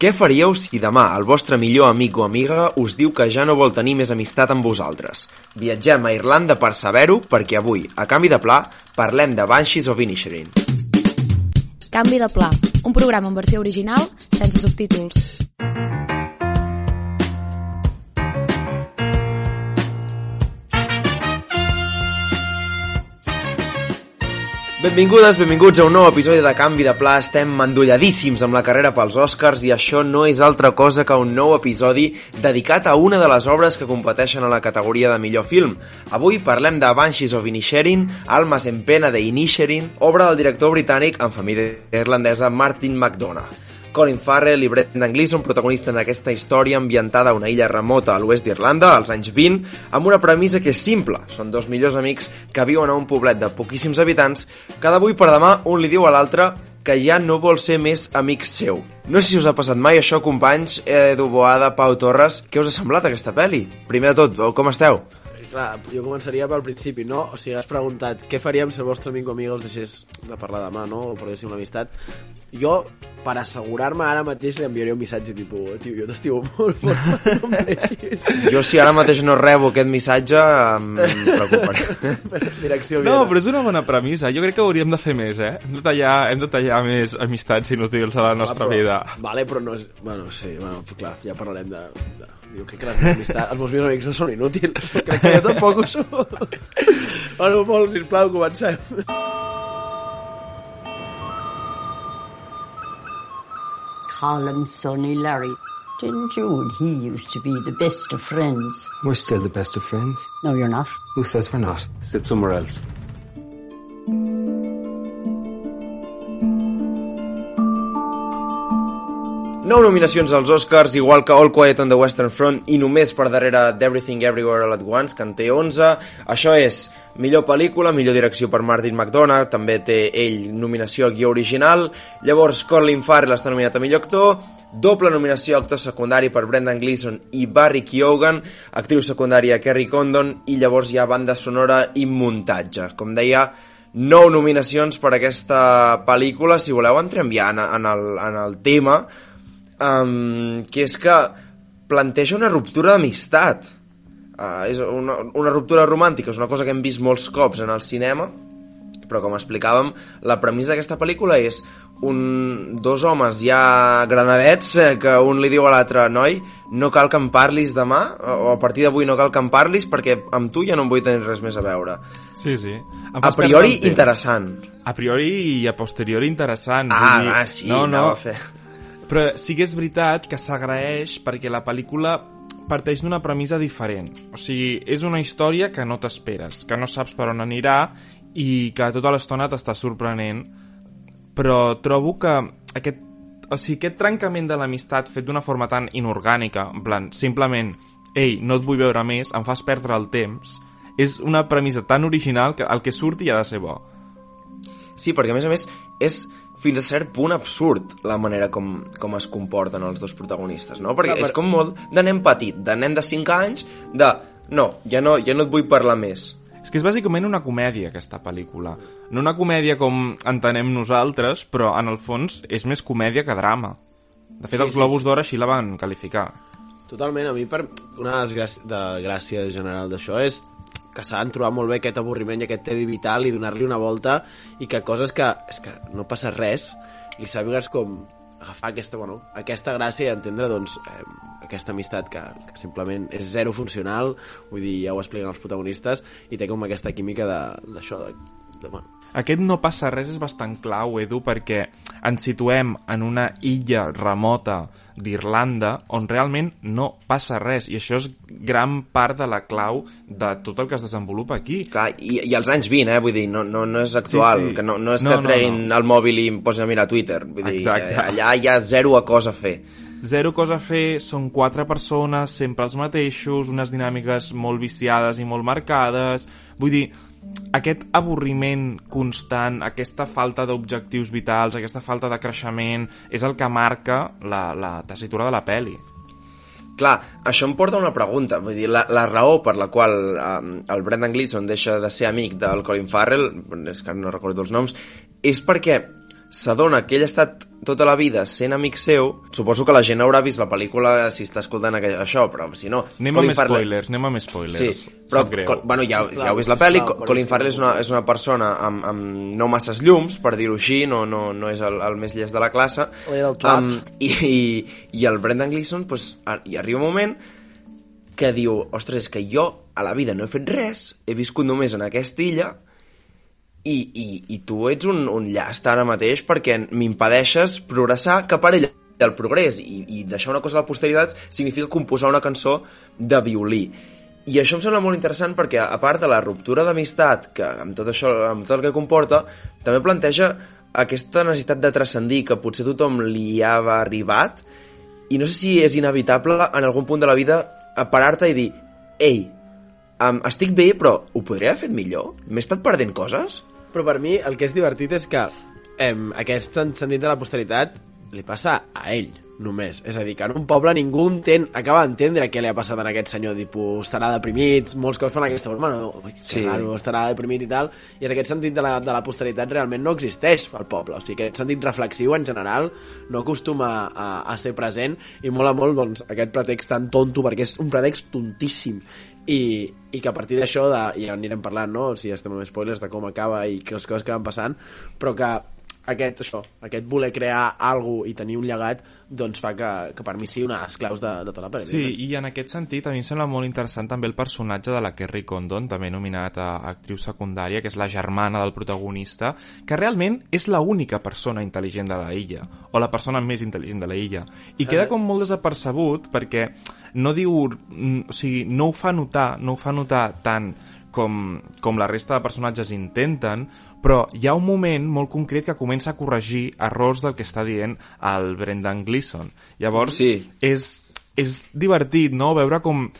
Què faríeu si demà el vostre millor amic o amiga us diu que ja no vol tenir més amistat amb vosaltres? Viatgem a Irlanda per saber-ho, perquè avui, a canvi de pla, parlem de Banshees of Inisherin. Canvi de pla, un programa en versió original sense subtítols. Benvingudes, benvinguts a un nou episodi de Canvi de Pla. Estem mandolladíssims amb la carrera pels Oscars i això no és altra cosa que un nou episodi dedicat a una de les obres que competeixen a la categoria de millor film. Avui parlem de Banshees of Inisherin, Almas en pena de Inisherin, obra del director britànic en família irlandesa Martin McDonagh. Colin Farrell i Brendan Gleeson protagonisten aquesta història ambientada a una illa remota a l'oest d'Irlanda, als anys 20, amb una premissa que és simple. Són dos millors amics que viuen a un poblet de poquíssims habitants, que d'avui per demà un li diu a l'altre que ja no vol ser més amic seu. No sé si us ha passat mai això, companys, Edu Boada, Pau Torres. Què us ha semblat aquesta pel·li? Primer de tot, com esteu? Clar, jo començaria pel principi, no? O sigui, has preguntat què faríem si el vostre amic o amiga us deixés de parlar demà, no? O perdéssim una amistat. Jo, per assegurar-me ara mateix, li enviaria un missatge tipus, tio, jo t'estimo molt, molt, no em deixis. Jo, si ara mateix no rebo aquest missatge, em preocuparé. Direcció No, Viena. però és una bona premissa. Jo crec que hauríem de fer més, eh? Hem de tallar, hem de tallar més amistats inútils a la nostra Ah, però- vida. Vale, però no és... Bueno, sí, bueno, clar, ja parlarem de... de... Jo crec que les meves amistats, els meus millors amics no són inútils. Crec que jo tampoc ho soc. Bueno, molt, sisplau, comencem. Colin, Sonny, Larry. Didn't you and he used to be the best of friends? We're still the best of friends. No, you're not. Who says we're not? Sit somewhere else. Nou nominacions als Oscars, igual que All Quiet on the Western Front i només per darrere d'Everything Everywhere All at Once, que en té 11. Això és millor pel·lícula, millor direcció per Martin McDonagh, també té ell nominació a guió original. Llavors Colin Farrell està nominat a millor actor, doble nominació a actor secundari per Brendan Gleeson i Barry Keoghan, actriu secundària Kerry Condon i llavors hi ha banda sonora i muntatge. Com deia, nou nominacions per aquesta pel·lícula. Si voleu entrem ja en, en, el, en el tema, um, que és que planteja una ruptura d'amistat. Uh, és una, una ruptura romàntica, és una cosa que hem vist molts cops en el cinema, però com explicàvem, la premissa d'aquesta pel·lícula és un, dos homes ja granadets eh, que un li diu a l'altre noi, no cal que em parlis demà o a partir d'avui no cal que em parlis perquè amb tu ja no em vull tenir res més a veure Sí, sí. Em a priori interessant A priori i a posteriori interessant. ah, dir, ah sí, no, no, anava a fer Però sí que és veritat que s'agraeix perquè la pel·lícula parteix d'una premissa diferent. O sigui, és una història que no t'esperes, que no saps per on anirà i que tota l'estona t'està sorprenent. Però trobo que aquest, o sigui, aquest trencament de l'amistat fet d'una forma tan inorgànica, en plan, simplement, ei, no et vull veure més, em fas perdre el temps, és una premissa tan original que el que surti ha de ser bo. Sí, perquè a més a més és fins a cert punt absurd la manera com, com es comporten els dos protagonistes, no? Perquè Clar, és com molt de nen petit, de nen de 5 anys, de no, ja no, ja no et vull parlar més. És que és bàsicament una comèdia, aquesta pel·lícula. No una comèdia com entenem nosaltres, però en el fons és més comèdia que drama. De fet, Sí, els sí, Globus sí. d'Or així la van qualificar. Totalment, a mi per una de les gràcies, de gràcia general d'això és que s'han trobat molt bé aquest avorriment i aquest tedi vital i donar-li una volta i que coses que, és que no passa res li sàpigues com agafar aquesta, bueno, aquesta gràcia i entendre doncs, eh, aquesta amistat que, que simplement és zero funcional, vull dir, ja ho expliquen els protagonistes i té com aquesta química de- d'això, de, de, bueno, Aquest no passa res és bastant clau, Edu, perquè ens situem en una illa remota d'Irlanda on realment no passa res i això és gran part de la clau de tot el que es desenvolupa aquí. Clar, i, i als anys 20, eh? Vull dir, no, no, no és actual, Sí, sí. que no, no és No, que no, treguin no. el mòbil i em posin a mirar Twitter. Vull dir, Exacte. eh, allà hi ha zero a cosa a fer. Zero cosa a fer, són quatre persones, sempre els mateixos, unes dinàmiques molt viciades i molt marcades... Vull dir, aquest avorriment constant, aquesta falta d'objectius vitals, aquesta falta de creixement, és el que marca la, la tessitura de la peli. Clar, això em porta a una pregunta. Vull dir, la, la raó per la qual um, el Brendan Gleeson deixa de ser amic del Colin Farrell, és que no recordo els noms, és perquè s'adona que ell ha estat tota la vida sent amic seu. Suposo que la gent haurà vist la pel·lícula si està escoltant aqu- això, però si no... Anem Colin amb Farrell- spoilers, anem amb spoilers. Sí, però. Col- bueno, ja, ja heu vist la sisplau, pel·li, per Colin Farrell és una, és una persona amb, amb no masses llums, per dir-ho així, no, no, no és el, el més llest de la classe. O era el twat. i, i, I el Brendan Gleeson, pues, hi arriba un moment que diu, ostres, és que jo a la vida no he fet res, he viscut només en aquesta illa i, i, i tu ets un, un llast ara mateix perquè m'impedeixes progressar cap a ell el progrés i, i deixar una cosa a la posteritat significa composar una cançó de violí i això em sembla molt interessant perquè a part de la ruptura d'amistat que amb tot això, amb tot el que comporta també planteja aquesta necessitat de transcendir que potser tothom li ha arribat i no sé si és inevitable en algun punt de la vida parar-te i dir ei, estic bé però ho podria haver fet millor? M'he estat perdent coses? Però per mi el que és divertit és que em, aquest sentit de la posteritat li passa a ell, només. És a dir, que en un poble ningú entén, acaba d'entendre què li ha passat a aquest senyor, tipus, estarà deprimit, molts cops fan aquesta forma, no, Sí. raro, estarà deprimit i tal, i és aquest sentit de la, de la posteritat realment no existeix al poble, o sigui, aquest sentit reflexiu en general no acostuma a, a ser present, i mola molt doncs, aquest pretext tan tonto, perquè és un pretext tontíssim, i, i que a partir d'això, ja anirem parlant, no?, si estem amb spoilers de com acaba i que les coses que van passant, però que aquest, això, aquest voler crear alguna i tenir un llegat, doncs fa que, que per mi sigui una de les claus de, de tota la pel·li. Sí, i en aquest sentit a mi em sembla molt interessant també el personatge de la Kerry Condon, també nominat a actriu secundària, que és la germana del protagonista, que realment és la única persona intel·ligent de la illa, o la persona més intel·ligent de la illa. I queda com molt desapercebut perquè no diu... O sigui, no ho fa notar, no ho fa notar tant com, com la resta de personatges intenten, però hi ha un moment molt concret que comença a corregir errors del que està dient el Brendan Gleeson. Llavors, Sí. és, és divertit, no?, veure com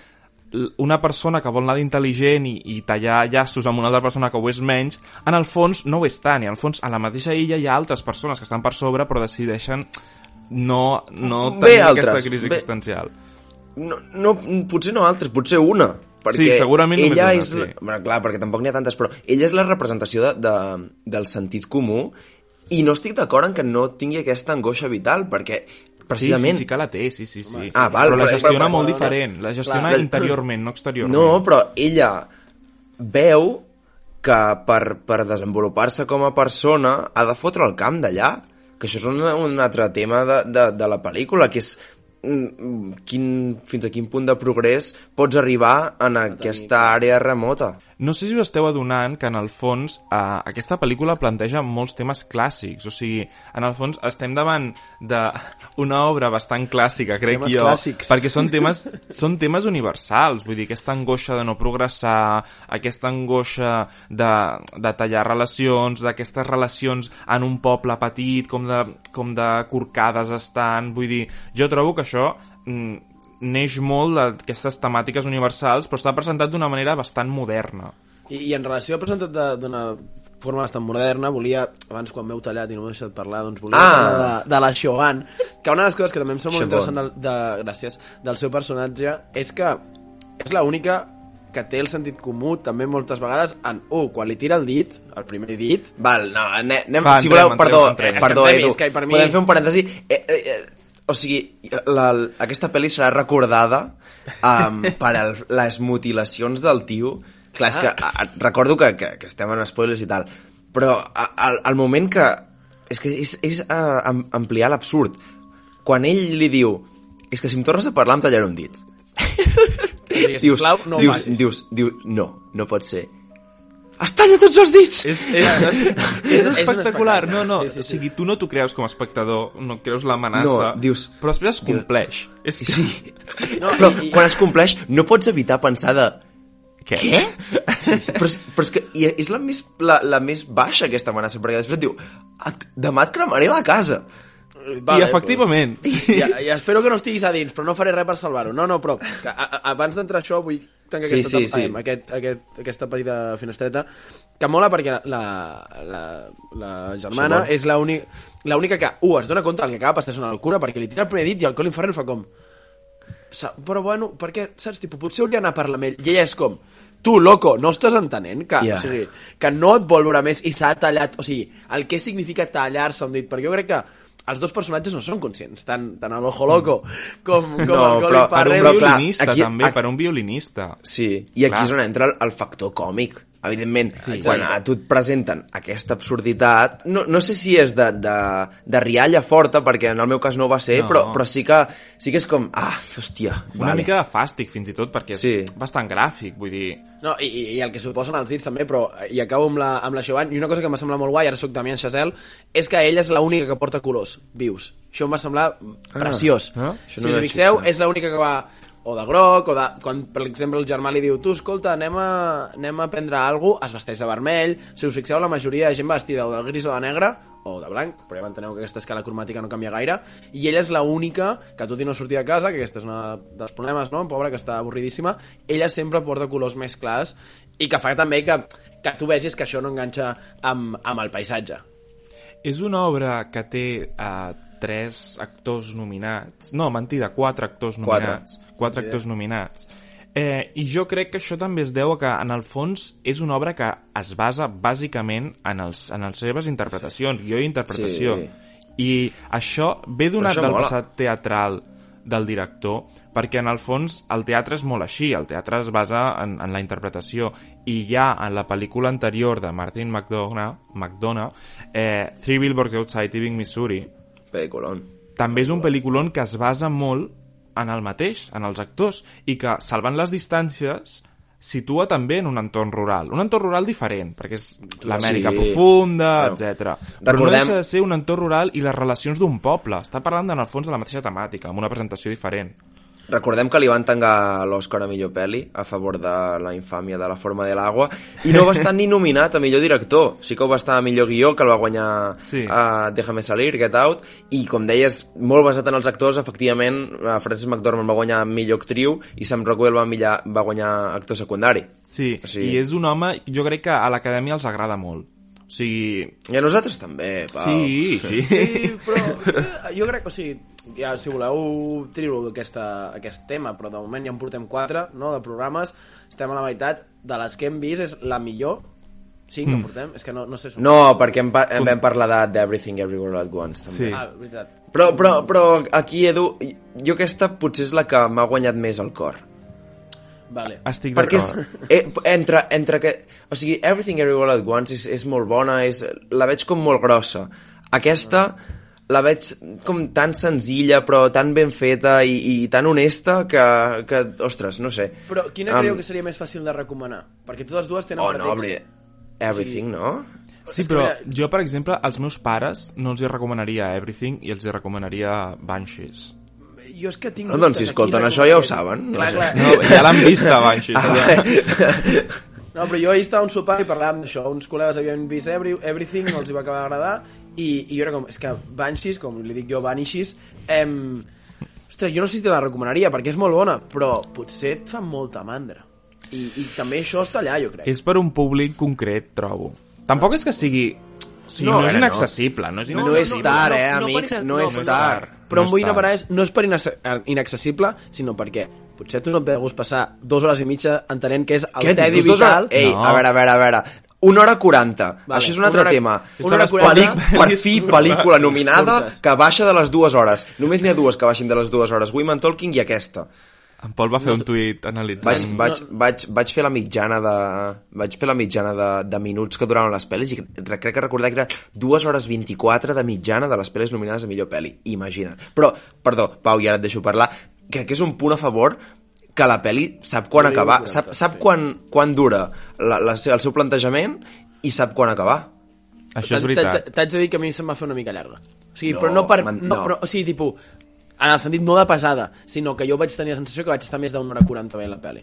una persona que vol anar d'intel·ligent i, i tallar llaços amb una altra persona que ho és menys, en el fons no ho és tant, i en el fons a la mateixa illa hi ha altres persones que estan per sobre però decideixen no, no Bé, tenir altres. aquesta crisi Bé. existencial. No, no, potser no altres, potser una. Perquè Sí, segurament només ella una, és, sí. bueno, clar, perquè tampoc n'hi ha tantes, però ella és la representació de, de, del sentit comú i no estic d'acord en que no tingui aquesta angoixa vital, perquè precisament... Sí, sí, sí que la té, sí, sí, sí. Ah, val, però la gestiona però- molt però- diferent. La gestiona Clar. interiorment, no exteriorment. No, però ella veu que per, per desenvolupar-se com a persona ha de fotre el camp d'allà, que això és un, un altre tema de, de, de la pel·lícula, que és quin, fins a quin punt de progrés pots arribar en aquesta àrea remota. No sé si us esteu adonant que en el fons eh, aquesta pel·lícula planteja molts temes clàssics, o sigui, en el fons estem davant d'una obra bastant clàssica, crec Temes jo, clàssics. perquè són temes, són temes universals, vull dir, aquesta angoixa de no progressar, aquesta angoixa de, de tallar relacions, d'aquestes relacions en un poble petit, com de, com de corcades estan, vull dir, jo trobo que això mm, neix molt d'aquestes temàtiques universals, però està presentat d'una manera bastant moderna. I, I en relació a presentat de- d'una forma bastant moderna, volia, abans quan m'heu tallat i no m'heu deixat parlar, doncs volia Ah! parlar de, de la Shogun, que una de les coses que també em sembla molt interessant del, de, gràcies, del seu personatge és que és l'única que té el sentit comú també moltes vegades en, uh, quan li tira el dit, el primer dit, Val, no, anem, Va, si entrem, voleu, entrem, perdó, entrem. eh, perdó, Entrem, Edu, és que per mi- podem fer un parèntesi. Eh, eh, eh, o sigui, la, aquesta pel·li serà recordada um, per el, les mutilacions del tio. Clar, és que a, a, recordo que, que, que estem en spoilers i tal, però a, al, al moment que... És que és, és uh, am- ampliar l'absurd. Quan ell li diu és que si em tornes a parlar em tallaré un dit. digues, dius, sisplau, no dius, dius, dius, no, no pot ser. Es talla tots els dits! És, és, és espectacular. No, no, Sí, sí, sí. o sigui, tu no t'ho creus com a espectador, no creus l'amenaça, No, dius- però després es compleix. És que... Sí. No, Però i- i- quan es compleix no pots evitar pensar de... Què? Què? però, és, però és que és la més, la, la més baixa aquesta amenaça, perquè després et diu "Et- demà et cremaré la casa. I efectivament, sí. Ja, ja espero que no estiguis a dins, però no faré res per salvar-ho. No, no, però que, a, abans d'entrar això vull tancar Sí, aquesta, sí, sí. aquest, aquest, aquesta petita finestreta que mola perquè la, la, la germana Segon. és l'única que, u, es dona compte del que acaba passant una locura perquè li tira el primer dit i el Colin Farrell fa com però bueno, perquè, saps, tipus, potser hauria d'anar a parlar amb ell i ella és com tu, loco, no estàs entenent que, Ja. o sigui, que no et vol veure més i s'ha tallat, o sigui, el que significa tallar-se un dit, perquè jo crec que els dos personatges no són conscients, tant, tant el Ojo Loco com, com No, el Colin però- Per un Farrell. violinista, aquí- també, aquí- per un violinista. Sí, i aquí Clar. és on entra el, el factor còmic. Evidentment, sí, exacte. quan a tu et presenten aquesta absurditat, no, no sé si és de, de, de rialla forta, perquè en el meu cas no ho va ser, No. però, però sí, que, sí que és com, ah, hòstia, Una vale. mica de fàstic, fins i tot, perquè és Sí. bastant gràfic, vull dir... No, i, i- el que suposen els dits també, però i acabo amb la, amb la Siobhan, i una cosa que m'ha semblat molt guai, ara soc Damián Chazelle, és que ella és l'única que porta colors vius. Això em va semblar preciós. ah, això si no us fixeu, és l'única que va o de groc, o de... Quan, per exemple, el germà li diu tu, escolta, anem a, anem a prendre alguna cosa, es vesteix de vermell. Si us fixeu, la majoria de gent vestida o de gris o de negre, o de blanc, però ja m'enteneu que aquesta escala cromàtica no canvia gaire, i ella és l'única que tot i no sortir de casa, que aquest és un dels problemes, no? Pobra, que està avorridíssima, ella sempre porta colors més clars i que fa també que, que tu vegis que això no enganxa amb, amb el paisatge. És una obra que té uh, tres actors nominats. No, mentida, quatre actors nominats. Quatre, quatre actors nominats. Eh, I jo crec que això també es deu a que, en el fons, és una obra que es basa bàsicament en, els, en les seves interpretacions, guió i interpretació. Sí. I això ve donat això del mola. passat teatral del director, perquè en el fons el teatre és molt així, el teatre es basa en, en la interpretació, i ja en la pel·lícula anterior de Martin McDonough, McDonough eh, Three Billboards Outside Ebbing, Missouri, Peliculón. també és un pel·lículon que es basa molt en el mateix, en els actors, i que, salvant les distàncies, situa també en un entorn rural. Un entorn rural diferent, perquè és l'Amèrica Sí. profunda, Bueno, etc. Però no recordem- deixa de ser un entorn rural i les relacions d'un poble. Està parlant, en el fons, de la mateixa temàtica, amb una presentació diferent. Recordem que li van tangar l'Oscar a millor pel·li a favor de la infàmia de la forma de l'agua i no va estar ni nominat a millor director sí que ho va estar a millor guió que el va guanyar Sí. a Déjame salir, Get Out i com deies, molt basat en els actors efectivament, eh, Frances McDormand va guanyar millor actriu i Sam Rockwell va, millar, va guanyar actor secundari Sí, O sigui- i és un home, jo crec que a l'acadèmia els agrada molt. O sigui... i a nosaltres també, Pau Sí, sí. Sí, però eh, jo crec, o sigui, ja, si voleu trio aquesta, aquest tema, però de moment ja en portem quatre, no?, de programes, estem a la meitat, de les que hem vist és la millor, cinc mm. en portem, és que no, no sé... sumar. no, perquè em, pa em vam parlar de d'Everything Everywhere All at Once també. Sí. Ah, veritat. Però, però, però aquí, Edu, jo aquesta potser és la que m'ha guanyat més el cor Vale. Estic perquè és, eh, entre, entre que... O sigui, Everything Everywhere All at Once és, és molt bona, és, la veig com molt grossa. Aquesta la veig com tan senzilla però tan ben feta i, i tan honesta que, que ostres, no sé. Però quina Am- creieu que seria més fàcil de recomanar? Perquè totes dues tenen Oh, no, pretext. home, Everything, no? Sí, és que però jo, per exemple, als meus pares no els hi recomanaria Everything i els hi recomanaria Banshees. Jo és que tinc... No, doncs, si escolten aquí, això ja ho saben. No Clar, clar. No, ja l'han vist, a Banshees. Ah, ja. No, però jo ahir estava a un sopar i parlàvem d'això. Uns col·legues havien vist Every, Everything, no els hi va acabar d'agradar, i, i jo era com, és que Banshees, com li dic jo, Banishes, em... Ostres, jo no sé si te la recomanaria, perquè és molt bona, però potser et fa molta mandra. I, i també això està allà, jo crec. És per un públic concret, trobo. Tampoc és que sigui... O sigui, No, no, és no. inaccessible, no és No, inaccessible. és tard, eh, amics? No és per- tard. Però No em vull és anar tard. per és, no és per inac- inaccessible, sinó perquè potser tu no et ve de gust passar dues hores i mitja entenent que és el Què tedi vital... hores? Ei, No. a veure, a veure, a veure. Una hora 40. Vale, Això és un altre hora- tema. una hora Pel·li- 40. Per fi, pel·lícula nominada que baixa de les dues hores. Només n'hi ha dues que baixin de les dues hores. Women Talking i aquesta. En Pol va fer un tuit analitzant... Vaig, vaig, vaig, vaig fer la mitjana de vaig fer la mitjana de, de minuts que duraven les pel·lis i re- crec que recordar que eren 2 hores 24 de mitjana de les pel·lis nominades a millor pel·li. Imagina't. Però, perdó, Pau, i ara et deixo parlar. Crec que és un punt a favor que la peli sap quan acabar, sap, sap sí. quan, quan dura la, la, el seu plantejament i sap quan acabar. Això és veritat. t'ha- T'haig de dir que a mi se'm va fer una mica llarga. O sigui, No, però no per... man, no, no. però, o sigui, tipus, en el sentit no de pesada, sinó que jo vaig tenir la sensació que vaig estar més d'una hora 40 veient la pel·li.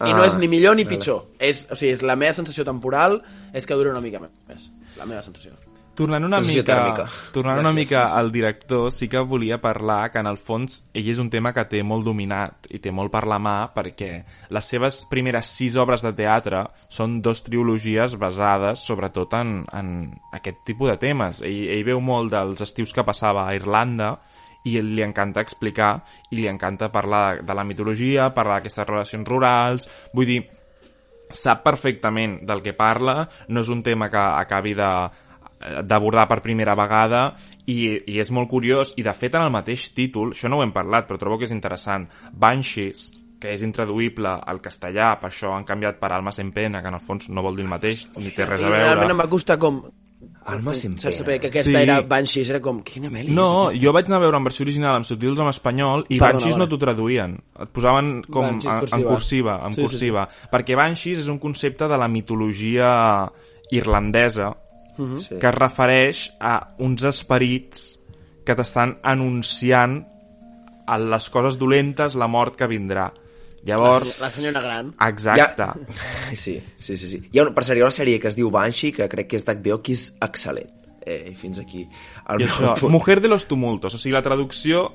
I Ah, no és ni millor ni vale. pitjor. És, o sigui, és la meva sensació temporal és que dura una mica més. La meva sensació. Tornant una Sensació mica, tèrmica. tornant una Gràcies, mica sí, sí. al director, sí que volia parlar que en el fons ell és un tema que té molt dominat i té molt per la mà perquè les seves primeres sis obres de teatre són dos trilogies basades sobretot en, en aquest tipus de temes. Ell, ell veu molt dels estius que passava a Irlanda i li encanta explicar i li encanta parlar de, de la mitologia, parlar d'aquestes relacions rurals, vull dir, sap perfectament del que parla, no és un tema que acabi de d'abordar per primera vegada i, i és molt curiós i de fet en el mateix títol, això no ho hem parlat però trobo que és interessant, Banshees que és intraduïble al castellà per això han canviat per Almas en pena que en el fons no vol dir el mateix, ni té res I a realment veure em va costar com... Almas en Saps pena. saber que aquesta Sí. era Banshees, era com, quina mel·li no, és jo vaig anar a veure en versió original amb subtítils en espanyol i Perdona, Banshees no t'ho traduïen. Et posaven com Banshees, en, en cursiva. cursiva, en Sí, sí, cursiva. Perquè Banshees és un concepte de la mitologia irlandesa Sí. que es refereix a uns esperits que t'estan anunciant a les coses dolentes la mort que vindrà. Llavors, La senyora gran. exacte. Ja... Sí, sí, sí, sí. Hi ha una, per ha una sèrie que es diu Banshee, que crec que és d'HBO, que és excel·lent. Eh, fins aquí el I meu això, punt. Mujer de los tumultos, o sigui, la traducció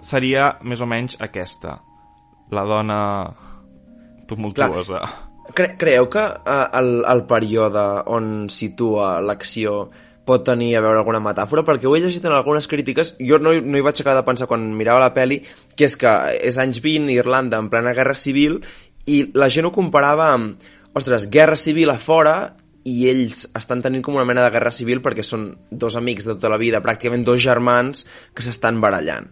seria més o menys aquesta. La dona tumultuosa. Cre creieu que eh, el, el període on situa l'acció pot tenir a veure alguna metàfora? Perquè ho he llegit en algunes crítiques, jo no, no hi vaig acabar de pensar quan mirava la peli, que és que és anys 20, Irlanda, en plena guerra civil, i la gent ho comparava amb, ostres, guerra civil a fora, i ells estan tenint com una mena de guerra civil perquè són dos amics de tota la vida, pràcticament dos germans que s'estan barallant.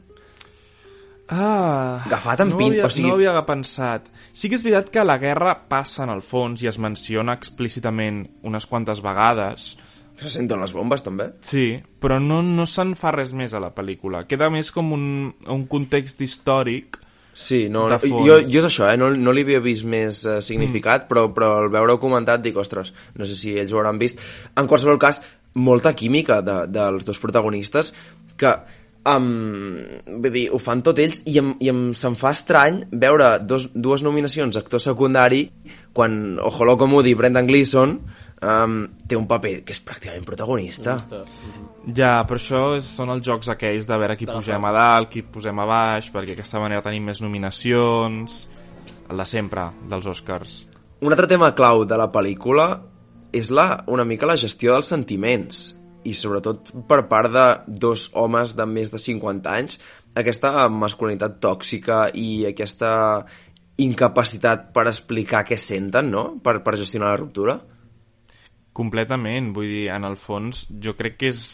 Ah, Agafat en no pin- Havia, o sigui- No havia pensat. Sí que és veritat que la guerra passa en el fons i es menciona explícitament unes quantes vegades, Se senten les bombes, també? Sí, però no, no se'n fa res més a la pel·lícula. Queda més com un, un context històric. Sí, no, no jo, jo és això, eh? no, no li havia vist més eh, significat, mm. però, però al veure-ho comentat dic, ostres, no sé si ells ho hauran vist. En qualsevol cas, molta química de, dels dos protagonistes que um, vull dir, ho fan tot ells i, em, i em, se'm fa estrany veure dos, dues nominacions actor secundari quan Ojo Loco Moody i Brendan Gleeson um, té un paper que és pràcticament protagonista. Ja, però això és, són els jocs aquells de veure qui posem a dalt, qui posem a baix, perquè d'aquesta manera tenim més nominacions... El de sempre, dels Oscars. Un altre tema clau de la pel·lícula és la, una mica la gestió dels sentiments i sobretot per part de dos homes de més de 50 anys aquesta masculinitat tòxica i aquesta incapacitat per explicar què senten, no? Per, per gestionar la ruptura. Completament, vull dir, en el fons jo crec que és,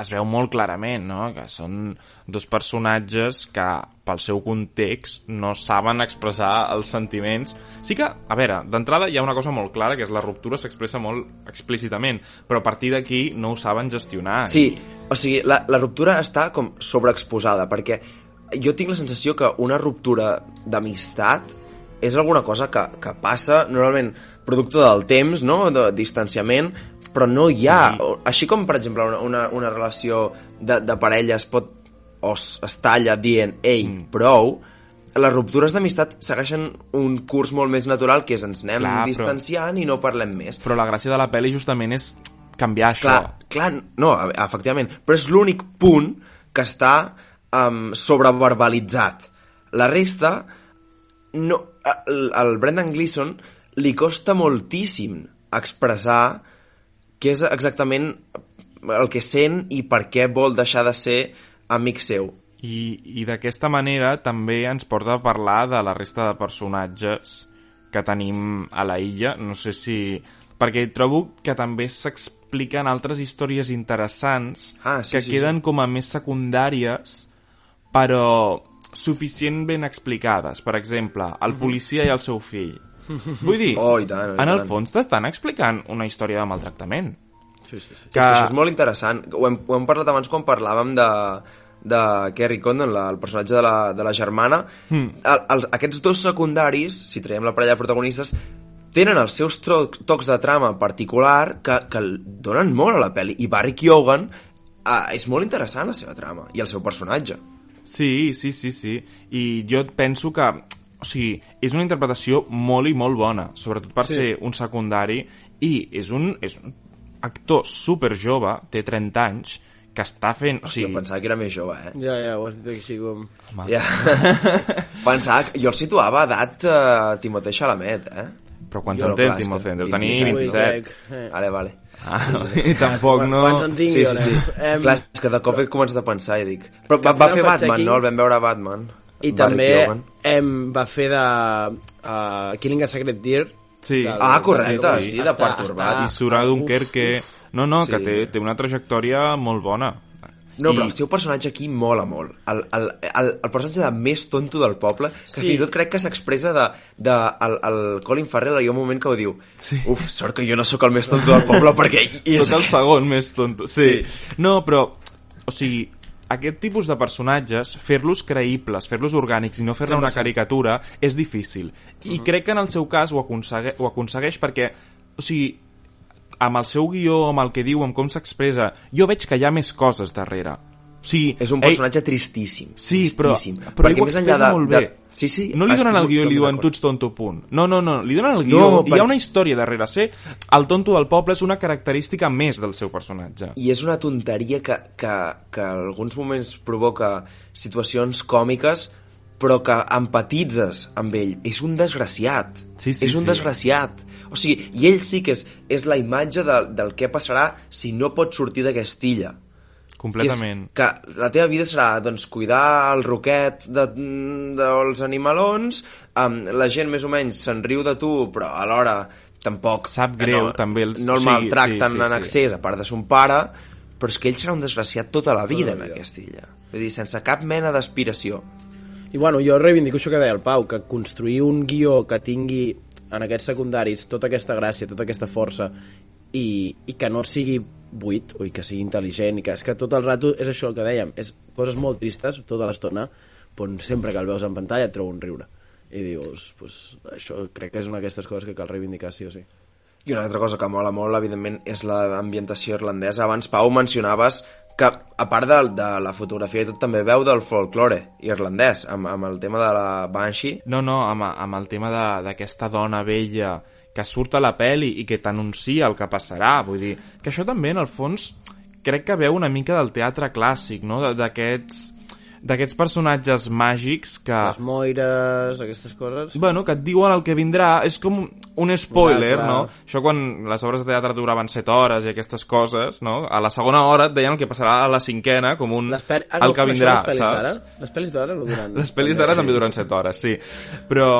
es veu molt clarament, no?, que són dos personatges que pel seu context no saben expressar els sentiments. Sí que, a veure, d'entrada hi ha una cosa molt clara, que és la ruptura s'expressa molt explícitament, però a partir d'aquí no ho saben gestionar. Sí, o sigui, la, la ruptura està com sobreexposada, perquè jo tinc la sensació que una ruptura d'amistat és alguna cosa que, que passa normalment producte del temps, no?, de distanciament, però no hi ha... Sí. Així com, per exemple, una, una, una relació de, de parella es pot o es, es talla dient ei, mm. prou, les ruptures d'amistat segueixen un curs molt més natural que és ens anem Clar, clar, però- distanciant i no parlem més. Però la gràcia de la pel·li justament és canviar això. Clar, clar, no, efectivament, però és l'únic punt que està um, sobreverbalitzat. La resta, no, el, el Brendan Gleeson li costa moltíssim expressar què és exactament el que sent i per què vol deixar de ser amic seu. I, i d'aquesta manera també ens porta a parlar de la resta de personatges que tenim a la illa. No sé si... Perquè trobo que també s'expliquen altres històries interessants Ah, sí, que sí, queden com a més secundàries, però suficient ben explicades. Per exemple, el policia i el seu fill. Vull dir, Oh, i tant, i en el tant. fons t'estan explicant una història de maltractament. Sí, sí, sí. Que... És que això és molt interessant. Ho hem, ho hem parlat abans quan parlàvem de, de Kerry Condon, la, el personatge de la, de la germana, mm. el, el, aquests dos secundaris, si traiem la parella de protagonistes, tenen els seus tro- tocs de trama particular que, que donen molt a la pel·li. I Barry Keoghan eh, és molt interessant la seva trama i el seu personatge. Sí, sí, sí, sí. I jo penso que, o sigui, és una interpretació molt i molt bona, sobretot per Sí. ser un secundari, i és un, és un actor super jove, té 30 anys, que està fent... O Sí. Jo sigui, pensava que era més jove, eh? Ja, ja, ho has dit així com... home, Ja. pensava que... Jo el situava a edat uh, Timothée Chalamet, eh? Però quants Jo en no, té el Timothée? Deu tenir 27, 27. Eh. Vale, vale. Ah, i tampoc no... Quants en tingui, Sí, sí, sí. doncs? Em, Clar, és que de cop he començat a pensar i dic... Però va, va fer Batman, no? El vam veure a Batman. I Barry també Keoghan. em, va fer de uh, Killing a Sacred Deer. Sí. del- Ah, correcte, del- sí, de pertorbat. I surt a Dunkerque... No, no, que Sí. té, té una trajectòria molt bona. No, I- però el seu personatge aquí mola molt. El, el, el, el personatge de més tonto del poble, que Sí. fins i tot crec que s'expressa de, de el, el Colin Farrell, hi ha un moment que ho diu Sí. uf, sort que jo no sóc el més tonto del poble perquè i és Sóc el segon més tonto. Sí. Sí. No, però, o sigui, aquest tipus de personatges, fer-los creïbles, fer-los orgànics i no fer-ne una caricatura és difícil. I crec que en el seu cas ho aconsegueix, ho aconsegueix perquè, o sigui, amb el seu guió, amb el que diu, amb com s'expressa, jo veig que hi ha més coses darrere. O sigui, És un ell- personatge tristíssim. Sí, però, tristíssim. però ell Perquè ho més enllà expressa de, molt de, bé. Sí, sí. No li donen el guió i li diuen tu ets tonto, punt. No, no, no, li donen el guió. No, No, Hi ha una història darrere. Ser el tonto del poble és una característica més del seu personatge. I és una tonteria que, que, que en alguns moments provoca situacions còmiques però que empatitzes amb ell. És un desgraciat. Sí, sí, és un sí. desgraciat. O sigui, i ell sí que és, és la imatge de, del que passarà si no pot sortir d'aquesta illa. Completament. Que, és, que la teva vida serà doncs, cuidar el roquet de, dels animalons, um, la gent més o menys se'n riu de tu, però alhora tampoc... Sap greu, no, també el- No el sí, maltracten sí, sí, en sí. excés, a part de son pare, però és que ell serà un desgraciat tota la vida Tota la en vida. aquesta illa. Vull dir, sense cap mena d'aspiració. I bueno, jo reivindico això que deia el Pau, que construir un guió que tingui en aquests secundaris tota aquesta gràcia, tota aquesta força i, i que no sigui buit o i que sigui intel·ligent i que és que tot el rato és això el que dèiem és coses molt tristes tota l'estona però sempre que el veus en pantalla et trobo un riure i dius, pues, això crec que és una d'aquestes coses que cal reivindicar sí o sí I una altra cosa que mola molt, evidentment, és l'ambientació irlandesa. Abans, Pau, mencionaves que, a part de, de la fotografia i tot, també veu del folklore irlandès, amb, amb el tema de la Banshee. No, no, amb, amb el tema de- d'aquesta dona vella que surt a la peli i que t'anuncia el que passarà. Vull dir, que això també, en el fons, crec que veu una mica del teatre clàssic, no? D'aquests d'aquests personatges màgics que... les moires, aquestes coses Bueno, que et diuen el que vindrà, és com un spoiler, clar. no? Això quan les obres de teatre duraven 7 hores i aquestes coses, no? A la segona hora et deien el que passarà a la cinquena, com un... les pel... ah, el que vindrà, les pel·lis saps? les pel·lis d'ara no duran Les pel·lis d'ara també duren 7 hores, sí. Però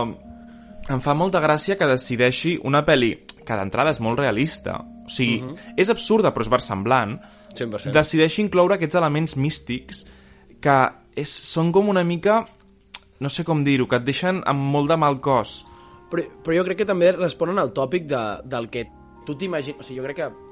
em fa molta gràcia que decideixi una pel·li que d'entrada és molt realista. O sigui, és absurda però és versemblant. 100%. Decideixi incloure aquests elements místics que és, són com una mica... No sé com dir-ho, que et deixen amb molt de mal cos. Però, però jo crec que també responen al tòpic de, del que tu t'imagines... O sigui, jo crec que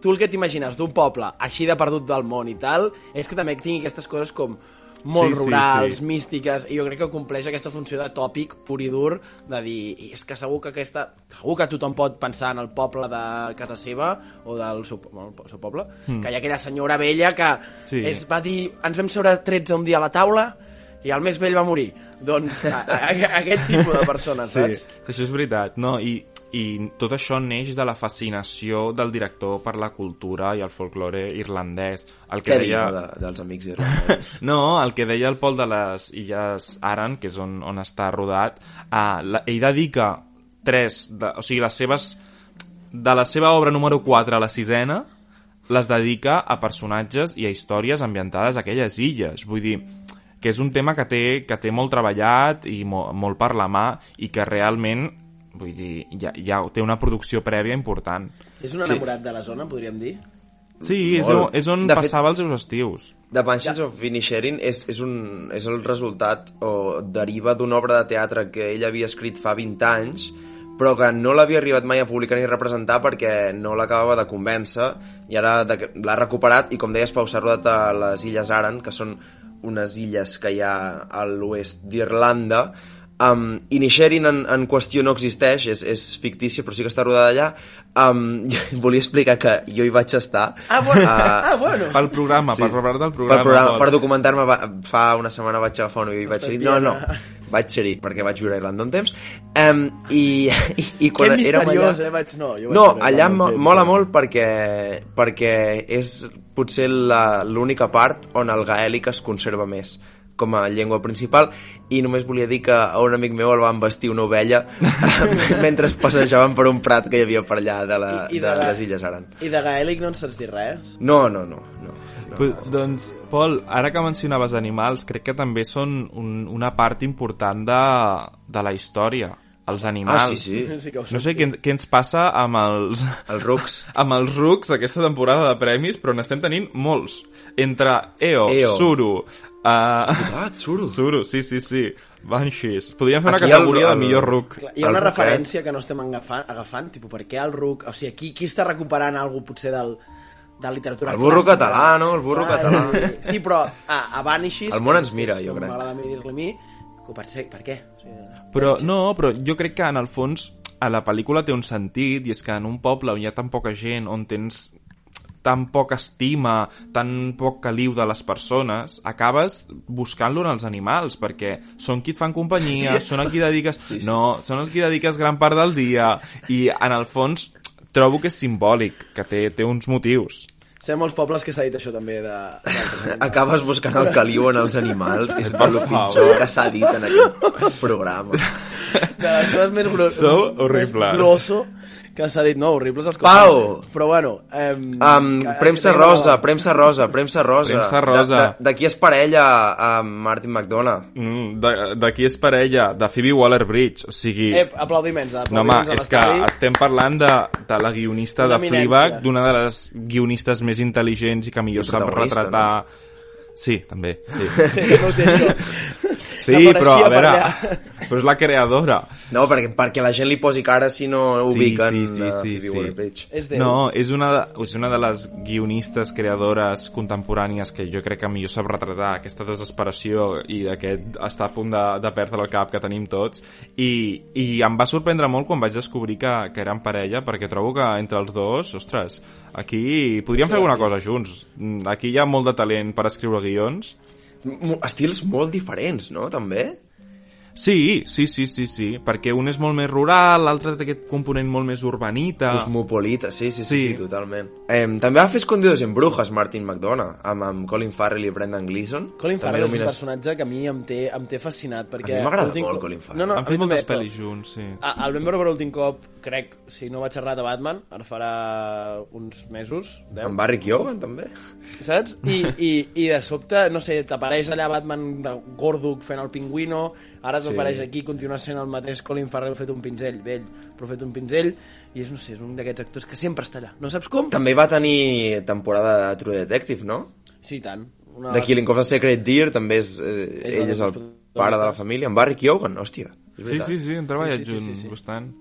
tu el que t'imagines d'un poble així de perdut del món i tal, és que també tingui aquestes coses com molt Sí, sí, rurals, sí. místiques, i jo crec que compleix aquesta funció de tòpic pur i dur, de dir, "I és que segur que aquesta... Segur que tothom pot pensar en el poble de casa seva, o del seu, bueno, el seu poble, mm. que hi ha aquella senyora vella que Sí. es va dir, ens vam seure 13 un dia a la taula, i el més vell va morir. Doncs a, a, a, aquest tipus de persones, saps? Això és veritat, no? I, I tot això neix de la fascinació del director per la cultura i el folklore irlandès. El que Què deia... de, dels amics irlandesos? No, el que deia el Pol de les Illes Aran, que és on, on està rodat, uh, la, ell dedica tres, de, o sigui, les seves... De la seva obra número 4 a la sisena, les dedica a personatges i a històries ambientades a aquelles illes. Vull dir, que és un tema que té, que té molt treballat i mo, molt per la mà i que realment vull dir, ja, ja té una producció prèvia important. És un enamorat de la zona, podríem dir? Sí, és, on, és on De fet- passava els seus estius. The Banshees of Inisherin és, és, un, és el resultat o deriva d'una obra de teatre que ell havia escrit fa 20 anys però que no l'havia arribat mai a publicar ni a representar perquè no l'acabava de convèncer i ara l'ha recuperat i com deies Pau s'ha rodat a les Illes Aran que són unes illes que hi ha a l'oest d'Irlanda Um, Inisherin en, en qüestió no existeix, és, és fictícia, però sí que està rodada allà. Um, volia explicar que jo hi vaig estar. Ah, bueno. Ah, ah, bueno. Pel programa, per preparar-te el per, programa. programa, Pol. per documentar-me fa una setmana vaig agafar un avió i vaig ser no, no, vaig ser perquè vaig viure a Irlanda un temps um, i, i, i Que quan érem allà misteriós, eh? Vaig, no, jo vaig no, allà mo temps, mola eh? molt perquè, perquè és potser la- l'única part on el gaèlic es conserva més com a llengua principal i només volia dir que a un amic meu el van vestir una ovella mentre es passejaven per un prat que hi havia per allà de, la, I- i de, de la- les Illes Aran I de gaèlic no en saps dir res? no, no, no, no, no. Pues, doncs, Pol, ara que mencionaves animals, crec que també són un, una part important de, de la història, els animals. Ah, sí, sí. Sí que No sé, què, què ens passa amb els... els rucs amb els rucs aquesta temporada de premis, però n'estem tenint molts. Entre EO, EO. Suru... Uh, ah, Tsuru Suru, sí, sí, sí. Banshees. Podríem fer una Aquí el- categoria el- de millor ruc. Clar, Hi ha El una ruc, referència que no estem agafant, agafant tipus, per què el RUC... O sigui, aquí, qui està recuperant alguna potser del, de la literatura El burro clàssica? català, no? El burro Clar, català. Sí, sí, però a, a Vanishes... El món ens mira, jo crec. M'agrada dir-li a mi, per, ser, per què? O sigui, Però no, però jo crec que en el fons a la pel·lícula té un sentit i és que en un poble on hi ha tan poca gent, on tens tan poca estima, tan poc caliu de les persones, acabes buscant-lo en els animals, perquè són qui et fan companyia, són a qui dediques... Sí, sí. No, són els qui dediques gran part del dia, i en el fons trobo que és simbòlic, que té, té uns motius. Sé molts pobles que s'ha dit això també de... acabes buscant el caliu en els animals és Per el pitjor que s'ha dit en aquest programa. De les coses més, gro Sou més horribles. grosso que s'ha dit. No, horribles els que Pau! Però bueno... Eh, um, premsa rosa, premsa rosa, premsa rosa Premsa rosa. de, de, de qui és parella amb Martin McDonough Mm, de, de qui és parella? De Phoebe Waller-Bridge, o sigui... Eh, aplaudiments. No, home, aplaudiments a és que estem parlant de, de la guionista Una de. Fleabag, d'una de les guionistes més intel·ligents i que millor sap retratar... Sí, també. Sí, Sí, no ho sé, això. Sí però a veure, però és la creadora. no, perquè, perquè la gent li posi cara si no Sí, ubiquen sí, sí, a sí, Phoebe sí. Waller-Bridge És Déu. No, és una, de, és una de les guionistes, creadores contemporànies que jo crec que millor sap retratar aquesta desesperació i aquest estar a punt de, de perdre el cap que tenim tots i, i em va sorprendre molt quan vaig descobrir que, que eren parella perquè trobo que entre els dos, ostres, aquí podríem fer alguna cosa junts. Aquí hi ha molt de talent per escriure guions. Estils molt diferents, no? També? Sí, sí, sí, sí, sí, perquè un és molt més rural, l'altre té aquest component molt més urbanita. Cosmopolita, sí, sí, sí, sí, Sí. totalment. Eh, també va fer Escondidos en Brujas, Martin McDonough, amb, amb Colin Farrell i Brendan Gleeson. Colin També Farrell és un nomines- personatge que a mi em té, em té fascinat perquè... A mi m'agrada molt cop- Colin Farrell. No, no, Han fet moltes pel·lis junts, sí. A- El vam veure per l'últim cop, crec, si no vaig errat a Batman, ara farà uns mesos, deu, Amb Barry Keoghan, també. saps? I, i, I de sobte, no sé, t'apareix allà Batman de Gorduc fent el pingüino, ara Sí. t'apareix aquí, continua sent el mateix Colin Farrell fet un pinzell, vell, però fet un pinzell, i és, no sé, és un d'aquests actors que sempre està allà. No saps com? També va tenir temporada de True Detective, no? Sí, i tant. Una... De Killing of a Sacred Deer també és... Eh, Ell ell és el pare de la família. Amb Barry Keoghan, hòstia. Sí, sí, sí, han treballat Sí, sí, sí, junts sí, sí. bastant.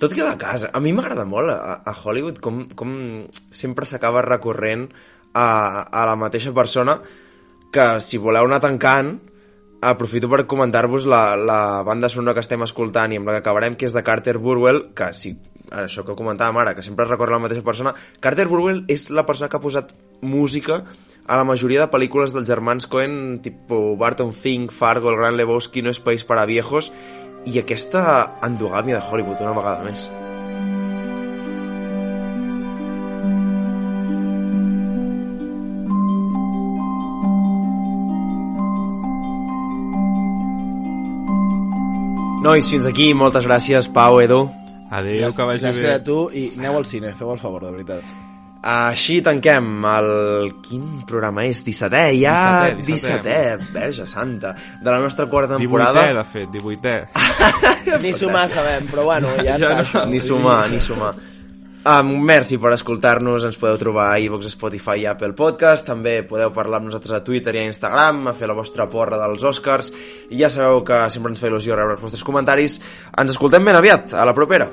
Tot queda a casa. A mi m'agrada molt a, a Hollywood com, com sempre s'acaba recorrent a, a la mateixa persona que si voleu anar tancant aprofito per comentar-vos la, la banda sonora que estem escoltant i amb la que acabarem, que és de Carter Burwell, que sí, això que comentàvem ara, que sempre es recorre a la mateixa persona. Carter Burwell és la persona que ha posat música a la majoria de pel·lícules dels germans Coen, tipus Barton Fink, Fargo, El Gran Lebowski, No és país para viejos, i aquesta endogàmia de Hollywood una vegada més. Nois, fins aquí. Moltes gràcies, Pau, Edu. Adéu, que vagi Gràcies bé. a tu i aneu al cine, feu el favor, de veritat. Així tanquem el... Quin programa és? 17è, ja? 17è, 17è. 17è, Verge Santa. De la nostra quarta temporada. 18è, de fet, 18è. Ni sumar sabem, però bueno, ja, Ja està no. Ni sumar, ni sumar. Um, merci per escoltar-nos, ens podeu trobar a iVox, Spotify i Apple Podcast, també podeu parlar amb nosaltres a Twitter i a Instagram, a fer la vostra porra dels Oscars, i ja sabeu que sempre ens fa il·lusió rebre els vostres comentaris. Ens escoltem ben aviat, a la propera!